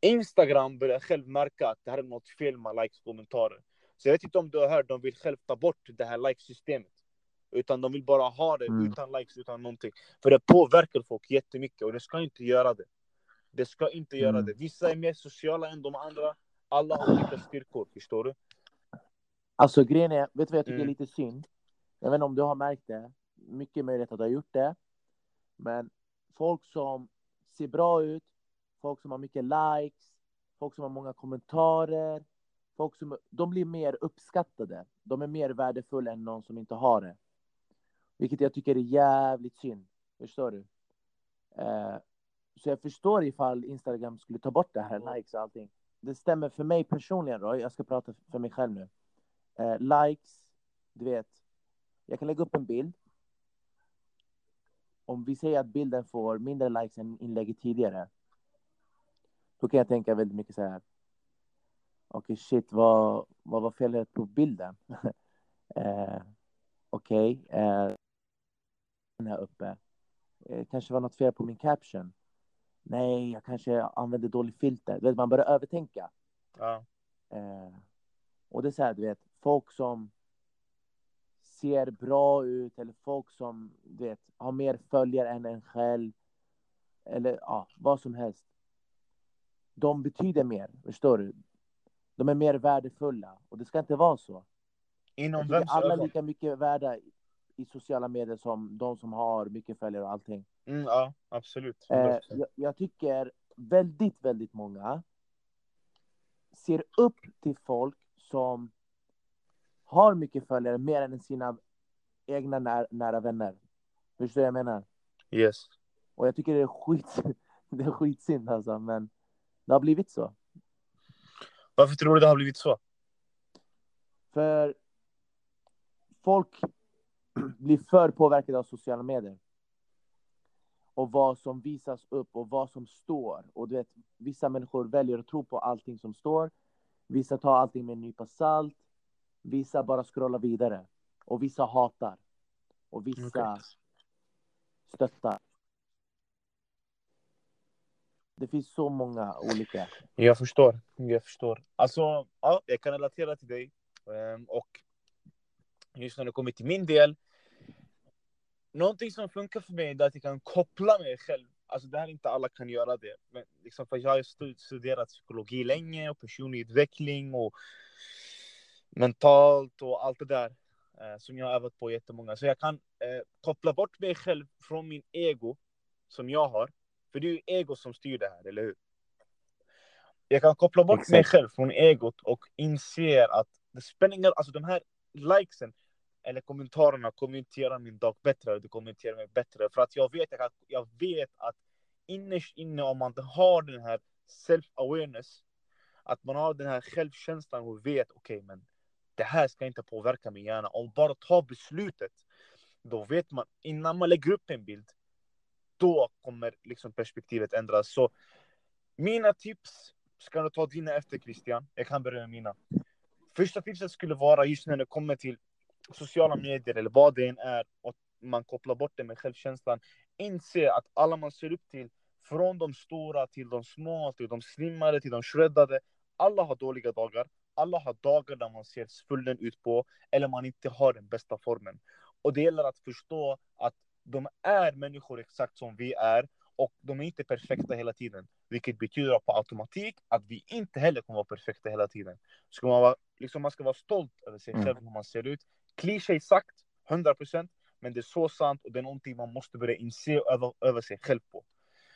Instagram börjar själv märka att det här är något fel med likes och kommentarer. Så jag vet inte om du har hört, de vill själv ta bort det här like-systemet. Utan de vill bara ha det mm. utan likes, utan någonting. För det påverkar folk jättemycket och det ska inte göra det. Det ska inte göra Mm. det. Vissa är mer sociala än de andra. Alla har olika styrkor, förstår du? Alltså grejen är, vet du vad jag tycker Mm. är lite synd? Jag vet inte om du har märkt det. Mycket möjligt att du har gjort det. Men folk som ser bra ut, folk som har mycket likes, folk som har många kommentarer, folk som de blir mer uppskattade. De är mer värdefulla än någon som inte har det. Vilket jag tycker är jävligt synd. Förstår du? Eh, så jag förstår ifall Instagram skulle ta bort det här, Mm. likes och allting. Det stämmer för mig personligen då, jag ska prata för mig själv nu. Eh, likes, du vet. Jag kan lägga upp en bild. Om vi säger att bilden får mindre likes än inlägget tidigare. Då kan jag tänka väldigt mycket så här. Okej, shit, vad, vad var felet på bilden? <laughs> eh, Okej, eh, den här uppe. Eh, kanske var något fel på min caption. Nej, jag kanske använde dålig filter. Vet, man börjar övertänka. Ja. Eh, och det är så här, du vet, folk som ser bra ut eller folk som du vet, har mer följare än en själv. Eller ja, vad som helst. De betyder mer, förstår du? De är mer värdefulla och det ska inte vara så. Inom vems alla är lika mycket värda i sociala medier som de som har mycket följare och allting. Mm, ja, absolut. Eh, 100%. jag, jag tycker väldigt, väldigt många ser upp till folk som har mycket följare mer än sina egna när, nära vänner. Förstår du vad jag menar? Yes. Och jag tycker det är skit, <laughs> det är skitsynd alltså, men det har blivit så. Varför tror du det har blivit så? För folk <clears throat> blir för påverkade av sociala medier. Och vad som visas upp och vad som står. Och du vet, vissa människor väljer att tro på allting som står. Vissa tar allting med en nypa salt. Vissa bara scrollar vidare. Och vissa hatar. Och vissa Okej. stöttar. Det finns så många olika. Jag förstår. Jag förstår. Alltså, ja, jag kan relatera till dig. Ehm, och just när det kommer till min del. Någonting som funkar för mig är att jag kan koppla mig själv. Alltså det här är inte alla kan göra det. Men liksom för jag har studerat psykologi länge och personlig utveckling och mentalt och allt det där. Eh, som jag har övat på jättemånga. Så jag kan eh, koppla bort mig själv från min ego som jag har. För det är ju ego som styr det här, eller hur? Jag kan koppla bort mig Exakt. själv från egot och inser att det spelar ingen alltså de här likesen eller kommentarerna kommer inte göra min dag bättre, det kommer inte göra mig bättre. För att jag vet, jag, jag vet att innerst inne om man har den här self-awareness, att man har den här självkänslan och vet okej men det här ska inte påverka min hjärna. Om bara ta beslutet, då vet man innan man lägger upp en bild, då kommer liksom perspektivet ändras. Så mina tips, ska du ta dina efter Christian? Jag kan börja med mina. Första tipset skulle vara just när det kommer till sociala medier eller vad det än är och man kopplar bort det med självkänslan. Inse att alla man ser upp till, från de stora till de små, till de slimmade, till de shreddade. Alla har dåliga dagar. Alla har dagar där man ser svullen ut på eller man inte har den bästa formen. Och det gäller att förstå att de är människor exakt som vi är och de är inte perfekta hela tiden. Vilket betyder på automatik att vi inte heller kommer vara perfekta hela tiden. Ska man, vara, liksom man ska vara stolt över sig Mm. själv hur man ser ut. Kliché sagt, 100% men det är så sant och det är någonting man måste börja inse öva, över sig själv på.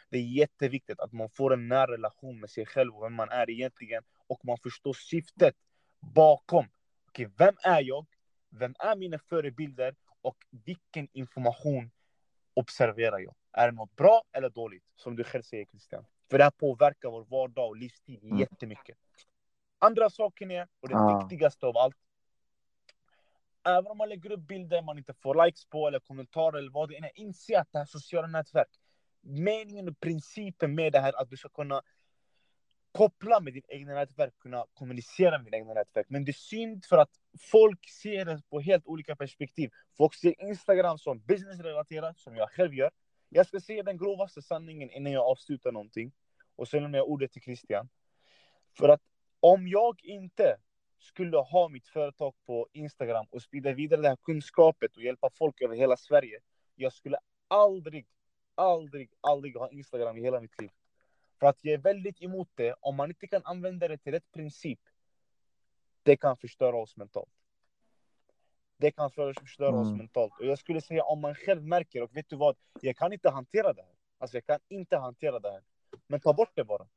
Det är jätteviktigt att man får en nära relation med sig själv och vem man är egentligen och man förstår syftet bakom. Okej, vem är jag? Vem är mina förebilder? Och vilken information observerar jag? Är det något bra eller dåligt? Som du själv säger Christian. För det här påverkar vår vardag och livsstil Mm. jättemycket. Andra saken är, och det Ah. viktigaste av allt. Även om man lägger upp bilder man inte får likes på eller kommentarer eller vad det än är. Inse att det här sociala nätverk. Meningen och principen med det här att du ska kunna koppla med din egna nätverk, kunna kommunicera med din egna nätverk. Men det är synd för att folk ser det på helt olika perspektiv. Folk ser Instagram som businessrelaterat, som jag själv gör. Jag ska säga den grovaste sanningen innan jag avslutar någonting. Och sen lämnar jag ordet till Christian. För att om jag inte skulle ha mitt företag på Instagram och sprida vidare det här kunskapet och hjälpa folk över hela Sverige. Jag skulle aldrig, aldrig, aldrig ha Instagram i hela mitt liv. För att jag är väldigt emot det, om man inte kan använda det till rätt princip, det kan förstöra oss mentalt. Det kan förstöra mm. oss mentalt. Och jag skulle säga om man själv märker, och vet du vad, jag kan inte hantera det här. Alltså jag kan inte hantera det här. Men ta bort det bara.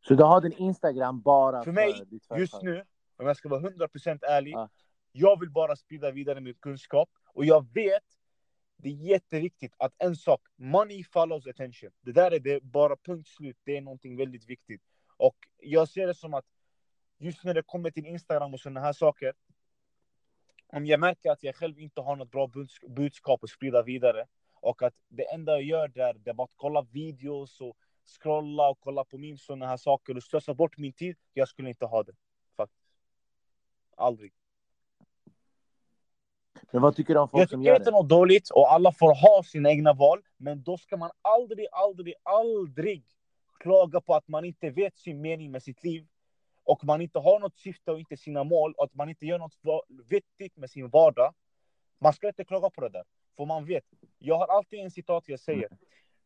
Så du har din Instagram bara för, mig, för just nu, om jag ska vara 100% ärlig, ah. jag vill bara sprida vidare min kunskap. Och jag vet, det är jätteviktigt att en sak, money follows attention. Det där är det, bara punkt slut. Det är någonting väldigt viktigt. Och jag ser det som att just när det kommer till Instagram och sådana här saker, om jag märker att jag själv inte har något bra budskap att sprida vidare och att det enda jag gör där det är bara att kolla videos och scrolla och kolla på memes och sådana här saker och slösa bort min tid. Jag skulle inte ha det. Faktiskt. Aldrig. Men vad tycker du om folk jag som gör det? Jag tycker inte något dåligt och alla får ha sina egna val. Men då ska man aldrig, aldrig, aldrig klaga på att man inte vet sin mening med sitt liv. Och man inte har något syfte och inte sina mål. Och att man inte gör något vettigt med sin vardag. Man ska inte klaga på det där. För man vet. Jag har alltid en citat jag säger.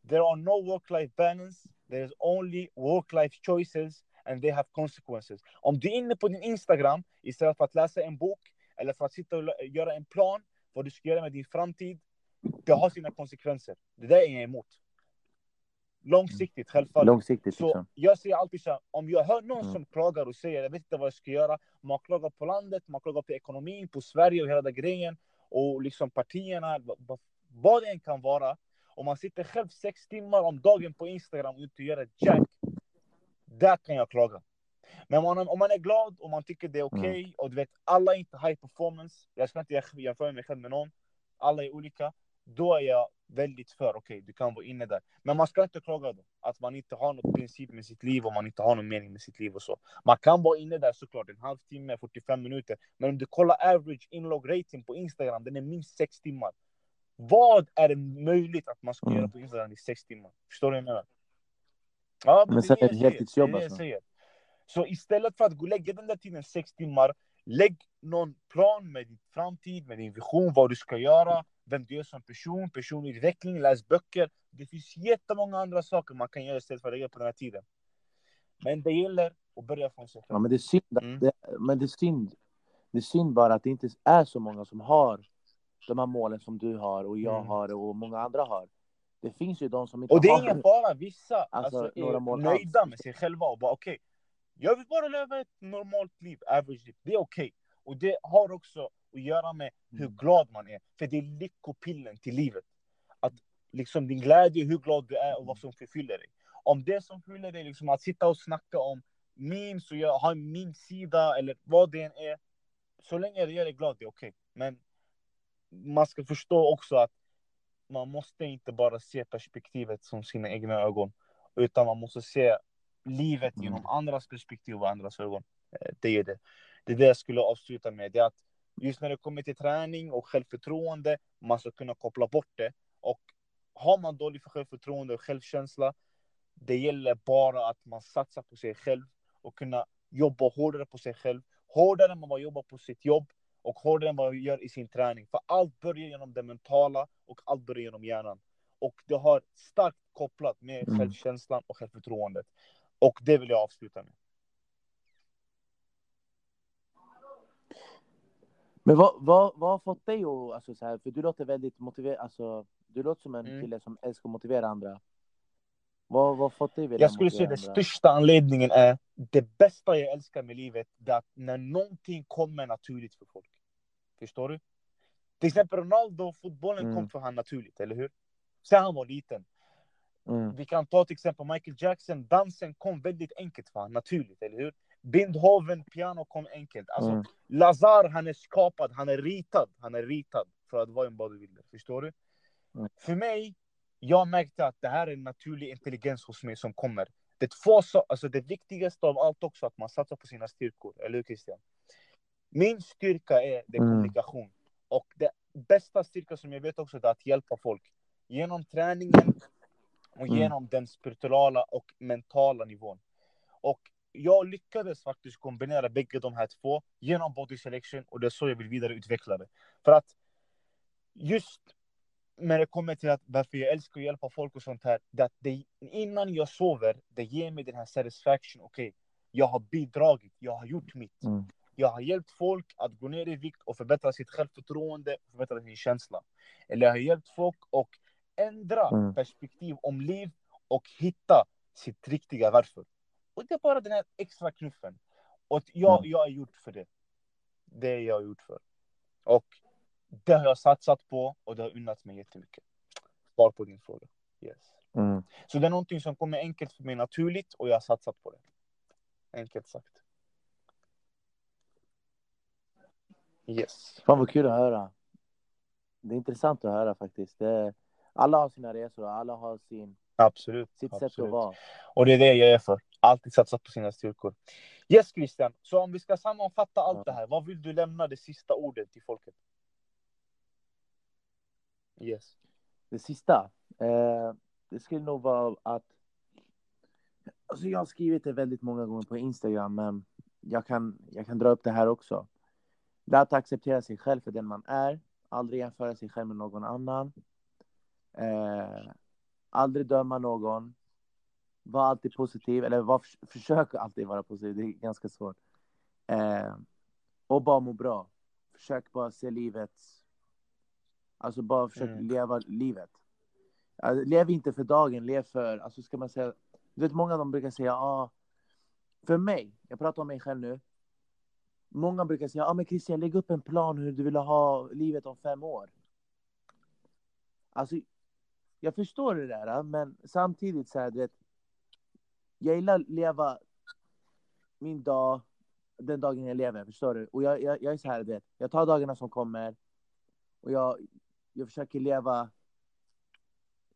There are no work-life balance. There is only work-life choices and they have consequences. Om du är inne på din Instagram istället för att läsa en bok eller för att sitta och göra en plan vad du ska göra med din framtid. Det har sina konsekvenser. Det där är jag emot. Långsiktigt, självfallet. Långsiktigt, så liksom. jag säger alltid så här, om jag hör någon mm. som klagar och säger jag vet inte vad jag ska göra. Man klagar på landet, man klagar på ekonomin, på Sverige och hela den grejen. Och liksom partierna, vad det än kan vara. Om man sitter själv sex timmar om dagen på Instagram och inte gör ett jack. Där kan jag klaga. Men om man, om man är glad och man tycker det är okej okay, mm. och du vet alla är inte high performance. Jag ska inte jämföra mig själv med någon. Alla är olika. Då är jag väldigt för okej, okay, du kan vara inne där. Men man ska inte klaga då. Att man inte har något princip med sitt liv och man inte har någon mening med sitt liv och så. Man kan vara inne där såklart en halvtimme, 45 minuter. Men om du kollar average inlog rating på Instagram, den är minst 6 timmar. Vad är det möjligt att man ska mm. göra på Instagram i 6 timmar? Förstår du vad jag menar? Ja, men, men det heltidsjobb alltså. Så istället för att gå och lägga den där tiden, 6 timmar, lägg någon plan med din framtid, med din vision, vad du ska göra, vem du är som person, personlig utveckling, läs böcker. Det finns jättemånga andra saker man kan göra istället för att lägga på den här tiden. Men det gäller att börja från sig själv. Ja, men det är synd, mm. det, men det är synd. Det är synd bara att det inte är så många som har de här målen som du har och jag mm. har och många andra har. Det finns ju de som inte har... Och det är ingen fara, vissa alltså, alltså, är nöjda alls. med sig själva och bara okej, okay, jag vill bara leva ett normalt liv, average liv. Det är okej. Okay. Och det har också att göra med hur mm. glad man är. För det är lyckopillen till livet. Att liksom din glädje, hur glad du är och vad som förfyller dig. Om det som fyller dig liksom att sitta och snacka om memes och ha en meme-sida eller vad det än är. Så länge det gör dig glad, det är okej. Okay. Men man ska förstå också att man måste inte bara se perspektivet som sina egna ögon. Utan man måste se livet genom mm. andras perspektiv och andras ögon. Eh, det är det. Det är det jag skulle avsluta med. Det är att just när det kommer till träning och självförtroende, man ska kunna koppla bort det. Och har man dåligt för självförtroende och självkänsla, det gäller bara att man satsar på sig själv och kunna jobba hårdare på sig själv. Hårdare än man jobbar på sitt jobb och hårdare än man gör i sin träning. För allt börjar genom det mentala och allt börjar genom hjärnan. Och det har starkt kopplat med mm. självkänslan och självförtroendet. Och det vill jag avsluta med. Men vad, vad, vad har fått dig att, alltså så här, för du låter väldigt motiverad, alltså du låter som en mm. kille som älskar att motivera andra. Vad har fått dig Jag skulle säga den största anledningen är, det bästa jag älskar med livet, det är att när någonting kommer naturligt för folk. Förstår du? Till exempel Ronaldo, fotbollen mm. kom för honom naturligt, eller hur? Sen han var liten. Mm. Vi kan ta till exempel Michael Jackson, dansen kom väldigt enkelt för honom, naturligt, eller hur? Bindhoven, piano kom enkelt. Alltså, mm. Lazar, han är skapad, han är ritad. Han är ritad för att vara en bodybuilder. Förstår du? Mm. För mig, jag märkte att det här är en naturlig intelligens hos mig som kommer. Det, två, alltså det viktigaste av allt också, att man satsar på sina styrkor. Eller hur Christian? Min styrka är det mm. kommunikation. Och det bästa styrka som jag vet också är att hjälpa folk. Genom träningen och mm. genom den spirituella och mentala nivån. Och jag lyckades faktiskt kombinera bägge de här två genom body selection och det är så jag vill vidareutveckla det. För att just när det kommer till att varför jag älskar att hjälpa folk och sånt här, det att det, innan jag sover, det ger mig den här satisfaction, okej, okay, jag har bidragit, jag har gjort mitt. Mm. Jag har hjälpt folk att gå ner i vikt och förbättra sitt självförtroende, förbättra sin känsla. Eller jag har hjälpt folk att ändra Mm. perspektiv om liv och hitta sitt riktiga varför. Och det är bara den här extra knuffen. Och jag, Mm. jag är gjort för det. Det är jag gjort för. Och det har jag satsat på och det har unnat mig jättemycket. Svar på din fråga. Yes. Mm. Så det är någonting som kommer enkelt för mig naturligt och jag har satsat på det. Enkelt sagt. Yes. Fan vad kul att höra. Det är intressant att höra faktiskt. Det, alla har sina resor alla har sin, Absolut. sitt sätt absolut. att vara. Och det är det jag är för. Alltid satsa på sina styrkor. Yes Christian, så om vi ska sammanfatta allt Ja. det här, vad vill du lämna det sista ordet till folket? Yes. Det sista, eh, det skulle nog vara att... Alltså jag har skrivit det väldigt många gånger på Instagram, men jag kan, jag kan dra upp det här också. Lär att acceptera sig själv för den man är, aldrig jämföra sig själv med någon annan. Eh, aldrig döma någon. Var alltid positiv, eller var, försök alltid vara positiv, det är ganska svårt. Eh, och bara må bra. Försök bara se livet Alltså bara försök Mm. leva livet. Alltså, lev inte för dagen, lev för, alltså ska man säga, du vet många de brukar säga, ah, för mig, jag pratar om mig själv nu. Många brukar säga, ah, men Christian lägg upp en plan hur du vill ha livet om fem år. Alltså, jag förstår det där, men samtidigt så här, du vet, jag gillar att leva min dag, den dagen jag lever, förstår du? Och jag, jag, jag är så här, du vet, jag tar dagarna som kommer och jag, jag försöker leva,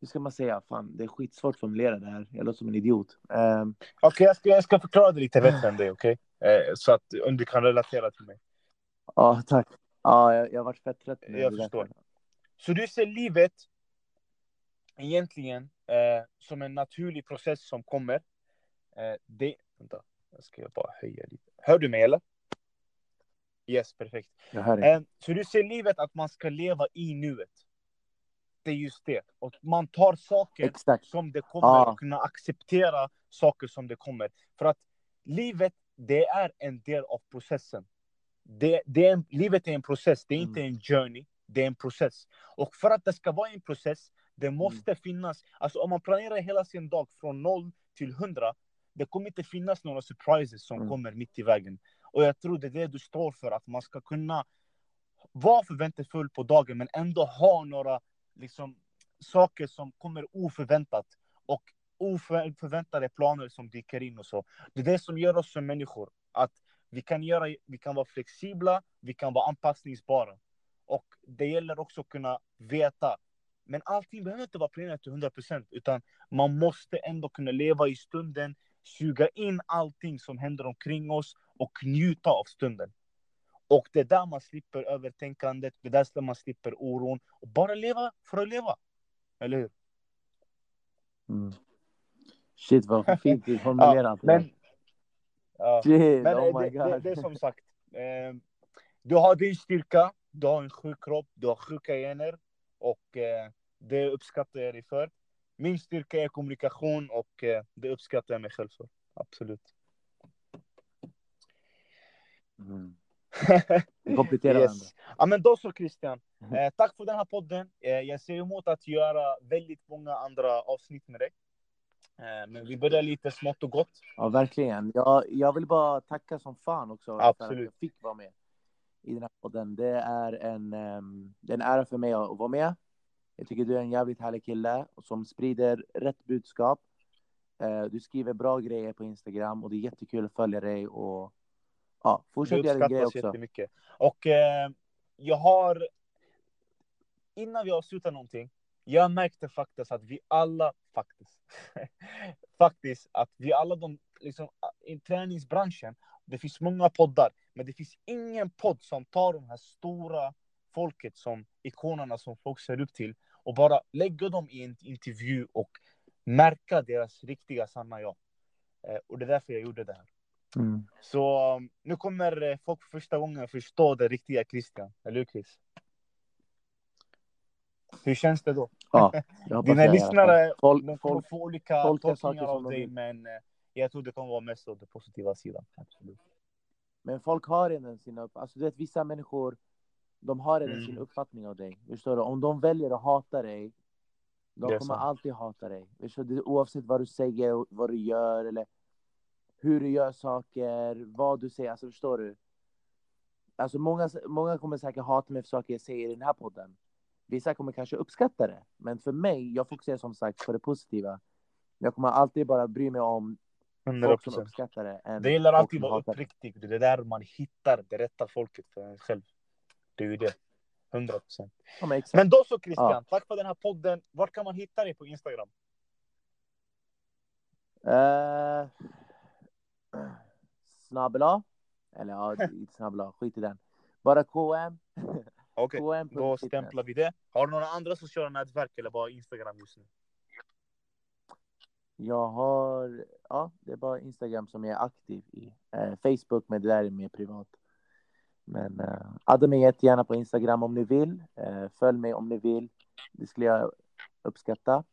hur ska man säga, fan det är skitsvårt att formulera det här, jag låter som en idiot. Ehm, Okej, jag, ska, jag ska förklara det lite bättre än dig, okej? Eh, så att om du kan relatera till mig. Ja, tack. Ja, jag, jag har varit fett trött nu. Jag förstår. Så du ser livet egentligen eh, som en naturlig process som kommer. Eh, det... Vänta, jag ska bara höja lite. Hör du mig eller? Yes, perfekt. Eh, så du ser livet att man ska leva i nuet. Det är just det. Och man tar saker Exakt. som det kommer Ja. och kunna acceptera saker som det kommer. För att livet, det är en del av processen. Det, det är en, livet är en process, det är Mm. inte en journey, det är en process. Och för att det ska vara en process, det måste finnas, alltså om man planerar hela sin dag från noll till hundra, det kommer inte finnas några surprises som Mm. kommer mitt i vägen. Och jag tror det är det du står för, att man ska kunna vara förväntansfull på dagen men ändå ha några liksom, saker som kommer oförväntat och oförväntade planer som dyker in och så. Det är det som gör oss som människor. Att vi kan, göra, vi kan vara flexibla, vi kan vara anpassningsbara. Och det gäller också att kunna veta. Men allting behöver inte vara planerat till 100% utan man måste ändå kunna leva i stunden, suga in allting som händer omkring oss och njuta av stunden. Och det är där man slipper övertänkandet, det är där man slipper oron. Och bara leva för att leva. Eller hur? Mm. Shit vad fint du <laughs> formulerat det. Men, ja, Shit, men oh my det, det, det är som sagt. Eh, du har din styrka, du har en sjuk kropp, du har sjuka gener. Och eh, det uppskattar jag dig för. Min styrka är kommunikation och eh, det uppskattar jag mig själv för. Absolut. Mm. <laughs> Varandra. Yes. Ja, men då så Christian. Eh, tack för den här podden. Eh, jag ser emot att göra väldigt många andra avsnitt med dig. Eh, men vi börjar lite smått och gott. Ja, verkligen. Jag, jag vill bara tacka som fan också för att Absolut. jag fick vara med i den här podden. Det är en, ehm, det är en ära för mig att vara med. Jag tycker du är en jävligt härlig kille som sprider rätt budskap. Eh, Du skriver bra grejer på Instagram och det är jättekul att följa dig och ja, fortsätt göra din grej också. jättemycket. Och eh, jag har... Innan vi avslutar någonting. Jag märkte faktiskt att vi alla... Faktiskt. <laughs> faktiskt att vi alla de... Liksom, I träningsbranschen. Det finns många poddar. Men det finns ingen podd som tar de här stora folket som ikonerna som folk ser upp till. Och bara lägger dem i en intervju och märka deras riktiga sanna jag. Eh, och det är därför jag gjorde det här. Mm. Så um, nu kommer eh, folk för första gången förstå det riktiga Christian. Eller hur Chris? Hur känns det då? Ja, <laughs> Dina lyssnare Folk, de kommer folk, få olika tolkningar av dig, men eh, jag tror det kommer vara mest åt den positiva sidan. Absolut. men folk har redan sina upp... Alltså, du vet, vissa människor de har redan Mm. sin uppfattning av dig. Förstår du? Om de väljer att hata dig, de kommer sant. alltid hata dig. Förstår du? Oavsett vad du säger, vad du gör eller hur du gör saker, vad du säger. Alltså, förstår du? Alltså, många, många kommer säkert hata mig för saker jag säger i den här podden. Vissa kommer kanske uppskatta det. Men för mig, jag fokuserar som sagt på det positiva. Jag kommer alltid bara bry mig om 100 folk som uppskattar det. än Det gäller alltid att vara uppriktig. Det är där man hittar det rätta folket för en själv. Det är ju det. 100 procent. Ja, men. Men då så Christian, Ja. tack för den här podden. Vart kan man hitta dig på Instagram? Uh, snabbla. Eller ja, <laughs> inte snabbla, skit i den. Bara KM. Okej, KM. då stämplar vi det. Har du några andra sociala nätverk eller bara Instagram just nu? Jag har, ja, det är bara Instagram som jag är aktiv i. Eh, Facebook, men det där är mer privat. Men uh, adda mig jättegärna på Instagram om ni vill. Eh, följ mig om ni vill. Det skulle jag uppskatta.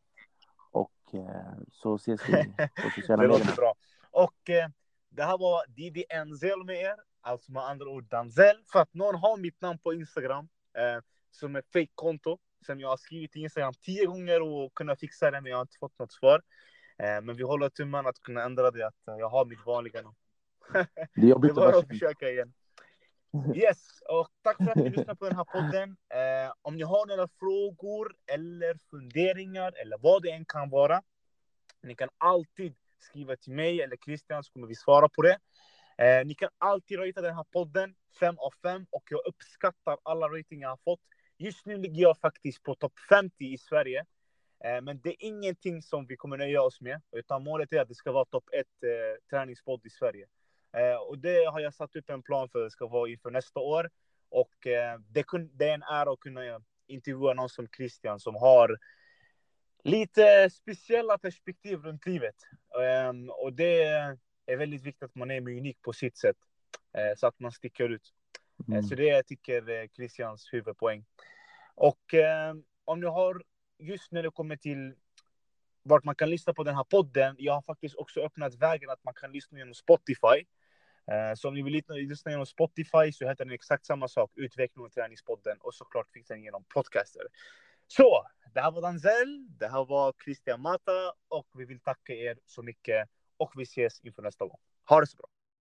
Och eh, så ses vi <laughs> på sociala Det medier. låter bra. Och eh, det här var Didi Enzel med er. Alltså med andra ord Danzel. För att någon har mitt namn på Instagram. Eh, som ett fake-konto. Som jag har skrivit i Instagram tio gånger och kunnat fixa det men jag har inte fått något svar. Eh, men vi håller tummarna att kunna ändra det. Att eh, jag har mitt vanliga namn. Det är bara <laughs> att försöka igen. Yes, och tack för att ni lyssnade på den här podden. Eh, om ni har några frågor eller funderingar eller vad det än kan vara. Ni kan alltid skriva till mig eller Christian så kommer vi svara på det. Eh, ni kan alltid rata den här podden 5 av 5 och jag uppskattar alla ratingar jag har fått. Just nu ligger jag faktiskt på topp 50 i Sverige. Eh, men det är ingenting som vi kommer nöja oss med. Utan målet är att det ska vara topp 1 eh, träningspodd i Sverige. Eh, och det har jag satt upp en plan för det ska vara inför nästa år. Och eh, det, kun, det är en ära att kunna intervjua någon som Christian som har lite speciella perspektiv runt livet. Ehm, och det är väldigt viktigt att man är unik på sitt sätt. eh, så att man sticker ut. Eh, Mm. Så det jag tycker är Christians huvudpoäng. Och eh, om ni har just när det kommer till vart man kan lyssna på den här podden. Jag har faktiskt också öppnat vägen att man kan lyssna genom Spotify. Eh, så om ni vill lyssna genom Spotify så heter den exakt samma sak, Utveckling och träningspodden. Och såklart finns den genom podcaster. Så, det här var Danzel, det här var Christian Mata och vi vill tacka er så mycket. Och vi ses inför nästa gång. Ha det så bra!